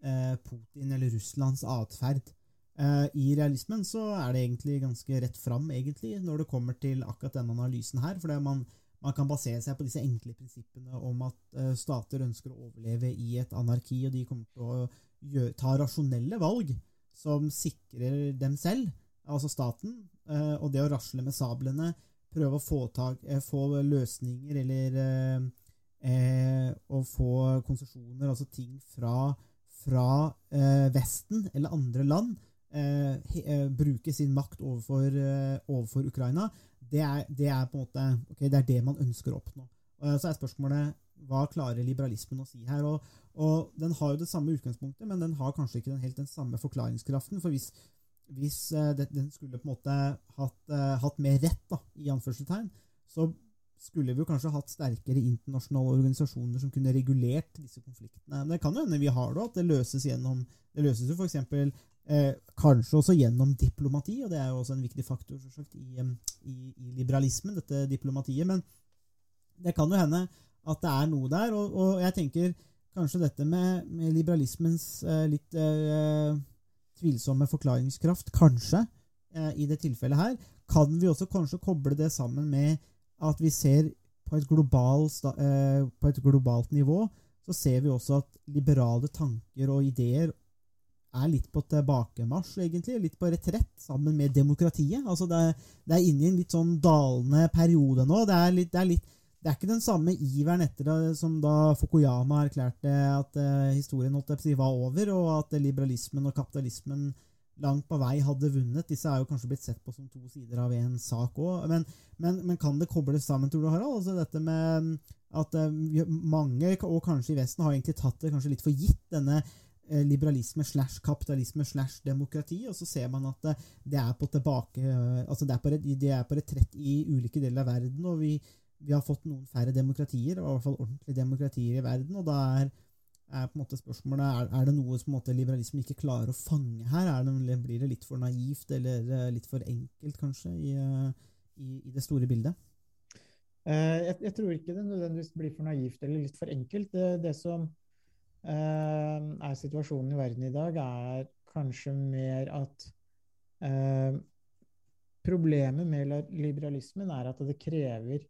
eh, Putin eller Russlands atferd. Eh, I realismen så er det egentlig ganske rett fram egentlig, når det kommer til akkurat denne analysen her. for det man, man, kan basere seg på disse enkle prinsippene om at eh, stater ønsker å overleve i et anarki, og de kommer til å ta rasjonelle valg som sikrer dem selv, altså staten, eh, og det å rasle med sablene prøve å få, tak, eh, få løsninger eller eh, å få konsesjoner, altså ting fra, fra eh, Vesten eller andre land, bruke sin makt overfor, overfor Ukraina, det er, det er, på en måte okay, det er det man ønsker å oppnå. så er spørsmålet hva klarer liberalismen å si her? Og, og, Den har jo det samme utgangspunktet, men den har kanskje ikke den, helt den samme forklaringskraften. for hvis hvis den skulle på en måte hatt, hatt mer rett, da, i anførselstegn, så skulle vi jo kanskje hatt sterkere internasjonale organisasjoner som kunne regulert disse konfliktene. Men det kan jo hende vi har det, at det løses gjennom Det løses jo f.eks. Eh, kanskje også gjennom diplomati, og det er jo også en viktig faktor sagt, i, i, i, liberalismen, dette diplomatiet. Men det kan jo hende at det er noe der, og, og jeg tenker kanskje dette med, med liberalismens eh, litt eh, tvilsomme forklaringskraft, kanskje, eh, i det tilfellet her, kan vi også kanskje koble det sammen med at vi ser på et, global, eh, på et globalt nivå, så ser vi også at liberale tanker og ideer er litt på tilbakemarsj, egentlig. Litt på retrett sammen med demokratiet. Altså det, er, det er inne i en litt sånn dalende periode nå. Det er, litt, det er, litt, det er ikke den samme iveren etter det som da Fukuyama erklærte at eh, historien var over, og at liberalismen og kapitalismen langt på vei hadde vunnet. Disse er jo kanskje blitt sett på som to sider av én sak òg. Men, men, men, kan det kobles sammen, tror du, Harald? Altså dette med at uh, mange, og kanskje i Vesten, har egentlig tatt det kanskje litt for gitt, denne liberalisme slash kapitalisme slash demokrati, og så ser man at uh, det er på tilbake altså det er på, det er på retrett i ulike deler av verden, og vi, vi har fått noen færre demokratier, i hvert fall ordentlige demokratier i verden, og da er er på en måte spørsmålet er, er det noe som liberalismen ikke klarer å fange her? Det, blir det litt for naivt eller eh, litt for enkelt, kanskje, i, eh, i, i det store bildet? Jeg, jeg, tror ikke det nødvendigvis blir for naivt eller litt for enkelt. Det, det som er situasjonen i verden i dag, er kanskje mer at uh, Problemet med liberalismen er at det krever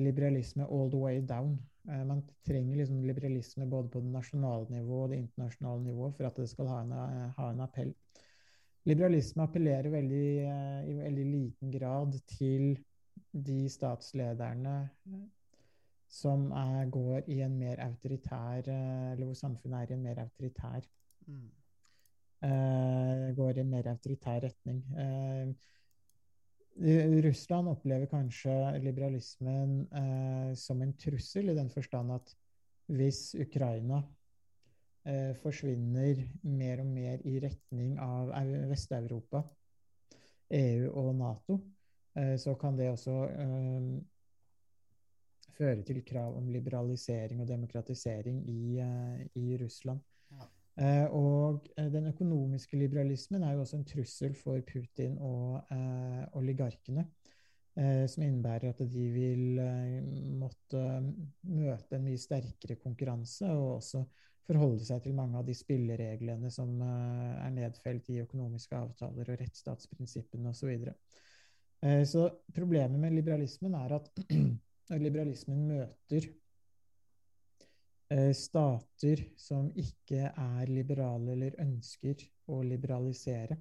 liberalisme all the way down. Eh, man trenger liksom liberalisme både på det nasjonale nivået og det internasjonale nivået for at det skal ha en, eh, ha en appell. Liberalisme appellerer veldig, eh, i veldig liten grad til de statslederne som er, går i en mer autoritær Eller hvor samfunnet er i en mer autoritær mm. uh, Går i en mer autoritær retning. Uh, Russland opplever kanskje liberalismen uh, som en trussel, i den forstand at hvis Ukraina eh, forsvinner mer og mer i retning av Vest-Europa, EU og Nato, eh, så kan det også føre til krav om liberalisering og demokratisering i, eh, i Russland. Eh, og eh, den økonomiske liberalismen er jo også en trussel for Putin og oligarkene. som innebærer at de vil måtte møte en mye sterkere konkurranse, og også forholde seg til mange av de spillereglene som er nedfelt i økonomiske avtaler og rettsstatsprinsippene osv. videre. Så problemet med liberalismen er at når liberalismen møter eh, stater som ikke er liberale eller ønsker å liberalisere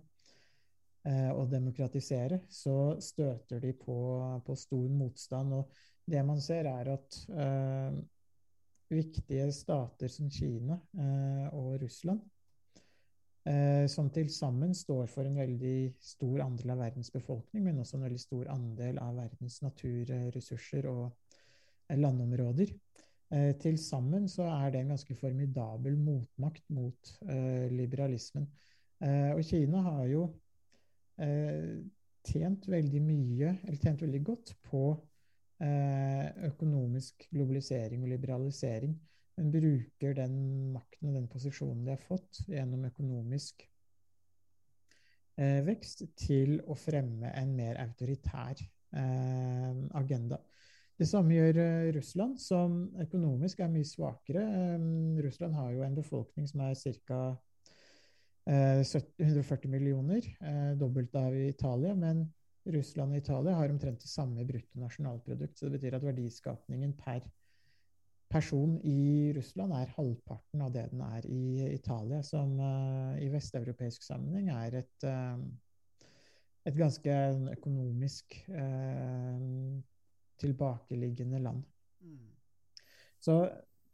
eh, og demokratisere, så støter de på, på stor motstand. Og det man ser, er at uh, viktige stater som Kina uh, og Russland som til sammen står for en veldig stor andel av verdens befolkning, men også en veldig stor andel av verdens naturressurser og eh, landområder. Eh, til sammen så er det en ganske formidabel motmakt mot eh, liberalismen. Eh, og Kina har jo eh, tjent veldig mye, eller tjent veldig godt på eh, økonomisk globalisering og liberalisering men bruker den makten og den posisjonen de har fått gjennom økonomisk eh, vekst, til å fremme en mer autoritær eh, agenda. Det samme gjør eh, Russland, som økonomisk er mye svakere. Eh, Russland har jo en befolkning som er ca. 140 millioner, eh, dobbelt av Italia, men Russland og Italia har omtrent det samme bruttonasjonalprodukt. Så det betyr at verdiskapningen per person i Russland er halvparten av det den er i Italia, som uh, i vesteuropeisk sammenheng er et, uh, et ganske økonomisk uh, tilbakeliggende land. Mm. Så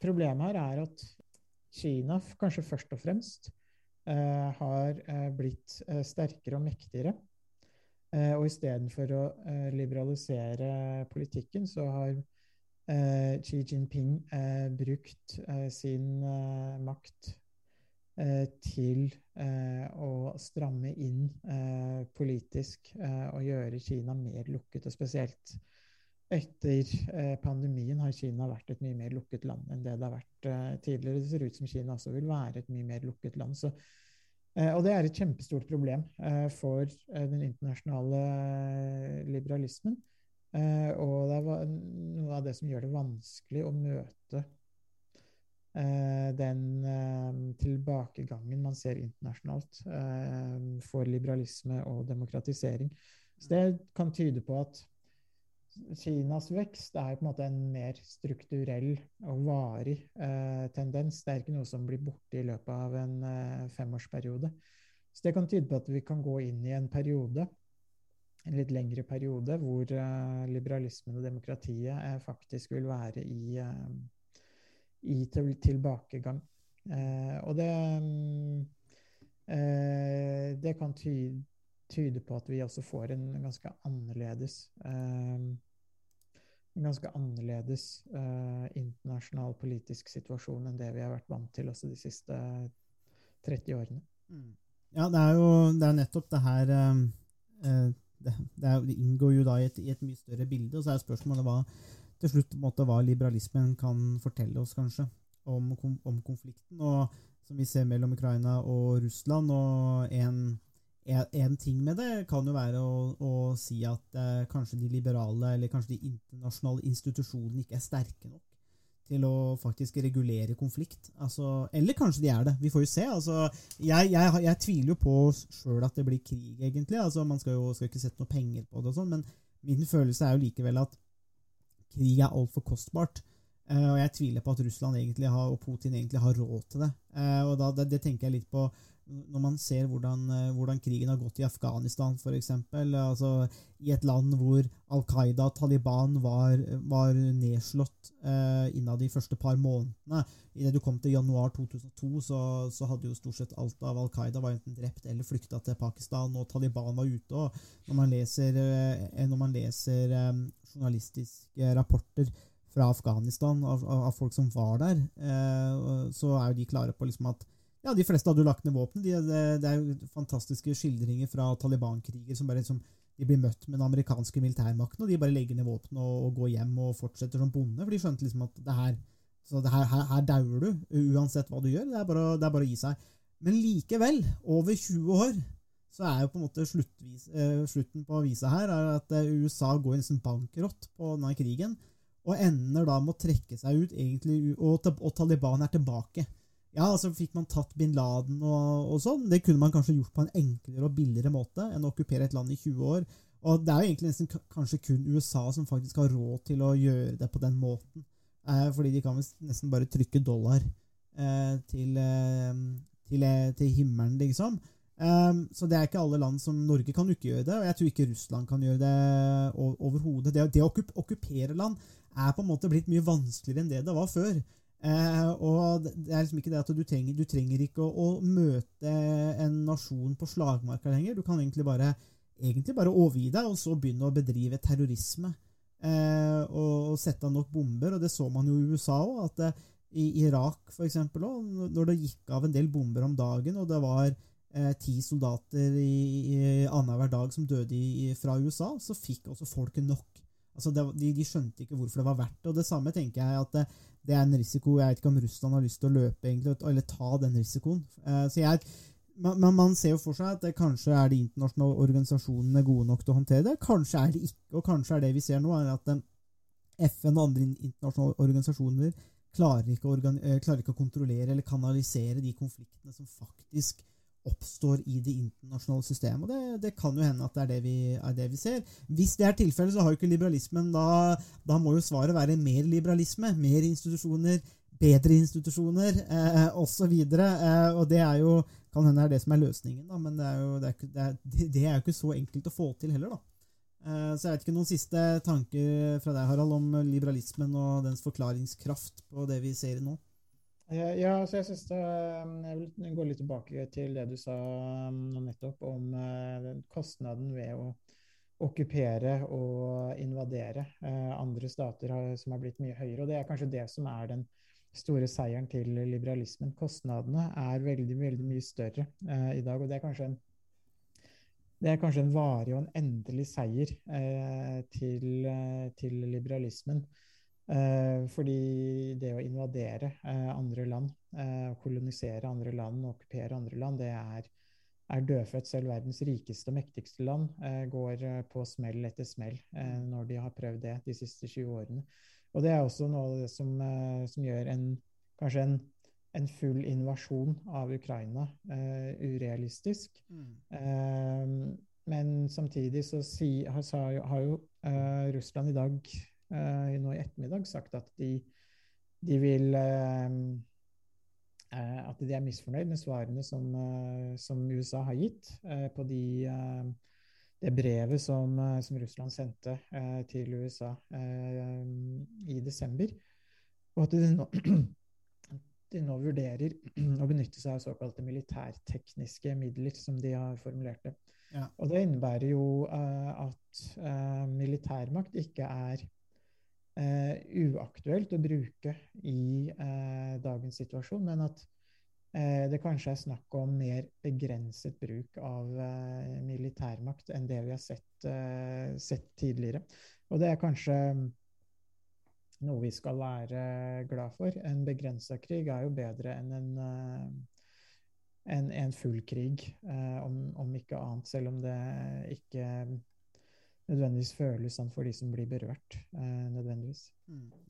problemet her er at Kina kanskje først og fremst har blitt sterkere og mektigere. og istedenfor å liberalisere politikken, så har eh, Xi Jinping eh, brukt eh, sin eh, makt eh, til eh, å stramme inn politisk og gjøre Kina mer lukket. Og spesielt etter pandemien har Kina vært et mye mer lukket land enn det det har vært tidligere. Det ser ut som Kina også vil være et mye mer lukket land. Så og det er et kjempestort problem for den internasjonale liberalismen. Eh, og det er noe av det som gjør det vanskelig å møte eh, den eh, tilbakegangen man ser internasjonalt for liberalisme og demokratisering. Så det kan tyde på at Kinas vekst er på en måte en mer strukturell og varig tendens. Det er ikke noe som blir borte i løpet av en femårsperiode. Så det kan tyde på at vi kan gå inn i en periode en litt lengre periode hvor uh, liberalismen og demokratiet uh, faktisk vil være i, uh, i til, tilbakegang. og det, det kan tyde, tyde, på at vi også får en ganske annerledes en ganske annerledes internasjonal politisk situasjon enn det vi har vært vant til også de siste 30 årene. Mm. Ja, det er jo det er nettopp det her det, er, det, inngår jo da i et, i et, mye større bilde. Og så er spørsmålet hva, til slutt måte, hva liberalismen kan fortelle oss, kanskje, om, om, konflikten. Og som vi ser mellom Ukraina og Russland. Og en, en ting med det kan jo være å, å si at eh, kanskje de liberale eller kanskje de internasjonale institusjonene ikke er sterke nok til å faktisk regulere konflikt. Altså, eller kanskje de er det. Vi får jo se. Altså, jeg, jeg, jeg, tviler jo på sjøl at det blir krig, egentlig. Altså, man skal jo skal ikke sette noe penger på det, og sånn, men min følelse er jo likevel at krig er altfor kostbart. Uh, og jeg tviler på at Russland egentlig har, og Putin egentlig har råd til det. Uh, og da, det, det, tenker jeg litt på når man ser hvordan, eh, hvordan, krigen har gått i Afghanistan, f.eks. Altså, I et land hvor Al Qaida og Taliban var, var nedslått eh, innad de første par månedene. Idet du kom til januar 2002, så, så, hadde jo stort sett alt av Al Qaida var enten drept eller flykta til Pakistan, og Taliban var ute. og Når man leser, eh, når man leser eh, journalistiske rapporter fra Afghanistan av, av, folk som var der, eh, så er jo de klare på liksom at ja, De fleste hadde jo lagt ned våpen. De, det, er jo fantastiske skildringer fra Taliban-kriger som bare liksom, de blir møtt med den amerikanske militærmakten, og de bare legger ned våpen og, og, går hjem og fortsetter som bonde. For de skjønte liksom at det her, så det her, her, her dauer du uansett hva du gjør. Det er, bare, det er bare å gi seg. Men likevel, over 20 år, så er jo på en måte sluttvis, eh, slutten på avisa her er at uh, USA går nesten bankrott på denne krigen, og ender da med å trekke seg ut, egentlig, og, og Taliban er tilbake. Ja, altså Fikk man tatt bin Laden og, og, sånn? Det kunne man kanskje gjort på en enklere og billigere måte enn å okkupere et land i 20 år Og det er jo egentlig nesten kanskje kun USA som faktisk har råd til å gjøre det på den måten. Eh, fordi de kan nesten bare trykke dollar eh, til, eh, til, eh, til himmelen, liksom. Um, så det er ikke alle land som Norge kan ikke gjøre det, og jeg tror ikke Russland kan gjøre det overhodet. Det, det å okkup okkupere land er på en måte blitt mye vanskeligere enn det det var før. Eh, og det er liksom ikke det at du trenger, du trenger ikke å, å møte en nasjon på slagmarka lenger. Du kan egentlig bare, egentlig bare overgi deg, og så begynne å bedrive terrorisme. Eh, og, og sette av nok bomber. Og det så man jo i USA òg, at eh, i Irak for eksempel også, når det gikk av en del bomber om dagen, og det var eh, ti soldater i, i annenhver dag som døde i, fra USA, så fikk også folket nok. Altså det, de, de skjønte ikke hvorfor det var verdt det. Og det samme tenker jeg at det, det er en risiko Jeg vet ikke om Russland har lyst til å løpe, egentlig, eller ta den risikoen. Eh, så jeg, man, man- ser jo for seg at det, kanskje er de internasjonale organisasjonene gode nok til å håndtere det. Kanskje er de ikke, og kanskje er det vi ser nå, er at eh, FN og andre internasjonale organisasjoner klarer ikke, å eh, klarer ikke å kontrollere eller kanalisere de konfliktene som faktisk oppstår i det internasjonale systemet. Og det, det kan jo hende at det er det, vi, er det vi ser. Hvis det er tilfellet, så har jo ikke liberalismen da, da må jo svaret være mer liberalisme. Mer institusjoner, bedre institusjoner eh, osv. Eh, og det er jo kan hende det er det som er løsningen, da, men det er, jo, det, er det, er, det er jo ikke så enkelt å få til heller. da. Eh, Så jeg vet ikke noen siste tanker fra deg, Harald, om liberalismen og dens forklaringskraft på det vi ser nå? Eh, Ja, så jeg synes det, um, jeg vil gå litt tilbake til det du sa um, nettopp om eh, kostnaden ved å okkupere og invadere eh, andre stater som har blitt mye høyere. Og det er kanskje det som er den store seieren til liberalismen. Kostnadene er veldig, veldig mye større i dag, og det er kanskje en det er kanskje en varig og en endelig seier til, til liberalismen. Eh, fordi det å invadere eh, andre land, eh, kolonisere andre land og okkupere andre land, det er, er dødfødt. Selv verdens rikeste og mektigste land eh, går på smell etter smell eh, når de har prøvd det de siste 20 årene. Og det er også noe av det som, som gjør en, kanskje en, en full invasjon av Ukraina eh, urealistisk. Eh, men samtidig så si, har, har jo eh, Russland i dag, nå i ettermiddag, sagt at de, de vil eh, eh, At de er misfornøyd med svarene som, eh, som USA har gitt eh, på de, eh, det brevet som, eh, som Russland sendte eh, til USA eh, i desember. Og at de nå, de nå vurderer å benytte seg av såkalte militærtekniske midler, som de har formulert det. Ja. Og det innebærer jo eh, at eh, militærmakt ikke er eh, uaktuelt å bruke i eh, dagens situasjon, men at eh, det kanskje er snakk om mer begrenset bruk av eh, militærmakt enn det vi har sett, eh, sett tidligere. Og det er kanskje noe vi skal være glad for. En begrensa krig er jo bedre enn en, eh, en, en full krig, eh, om, om ikke annet, selv om det ikke nødvendigvis føles sånn for de som blir berørt. eh, nødvendigvis.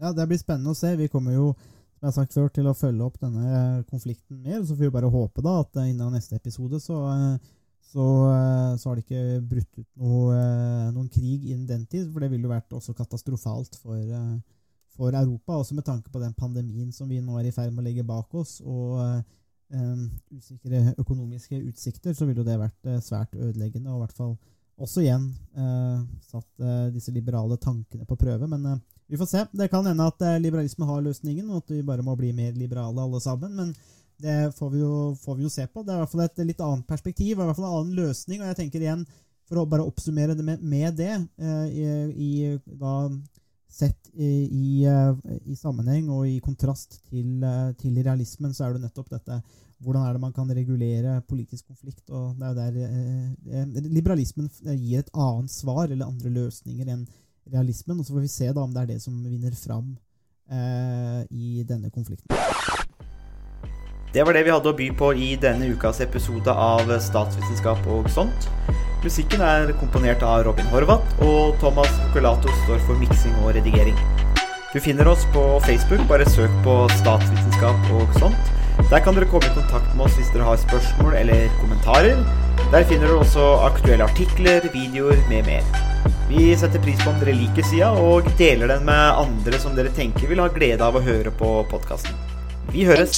Ja, Det blir spennende å se. Vi kommer jo som jeg har sagt før, til å følge opp denne konflikten mer. Så får vi bare håpe da at eh, innen neste episode så, eh, så, eh, så har det ikke brutt ut noe, eh, noen krig innen den tid. For det ville jo vært også katastrofalt for, eh, for Europa, også med tanke på den pandemien som vi nå er i ferd med å legge bak oss. og eh, eh, usikre økonomiske utsikter, så ville jo det vært eh, svært ødeleggende. Og i hvert fall også igjen eh, satt eh, disse liberale tankene på prøve. Men eh, vi får se. Det kan hende at eh, liberalismen har løsningen, og at vi bare må bli mer liberale alle sammen. Men det får vi, jo, får vi jo se på. Det er i hvert fall et litt annet perspektiv, i hvert fall en annen løsning. Og jeg tenker igjen, for å bare oppsummere det med, med det, eh, i, i, da sett i, eh, i sammenheng og i kontrast til, eh, til realismen, så er det nettopp dette hvordan er det man kan regulere politisk konflikt? og det er der eh, eh, Liberalismen gir et annet svar eller andre løsninger enn realismen. og Så får vi se da om det er det som vinner fram eh, i denne konflikten. Det var det vi hadde å by på i denne ukas episode av Statsvitenskap og sånt. Musikken er komponert av Robin Horvath, og Thomas Colato står for miksing og redigering. Du finner oss på Facebook, bare søk på statsvitenskap og sånt. Der kan dere komme i kontakt med oss hvis dere har spørsmål eller kommentarer. Der finner dere også aktuelle artikler, videoer med mer. Vi setter pris på om dere liker sida, og deler den med andre som dere tenker vil ha glede av å høre på podkasten. Vi høres!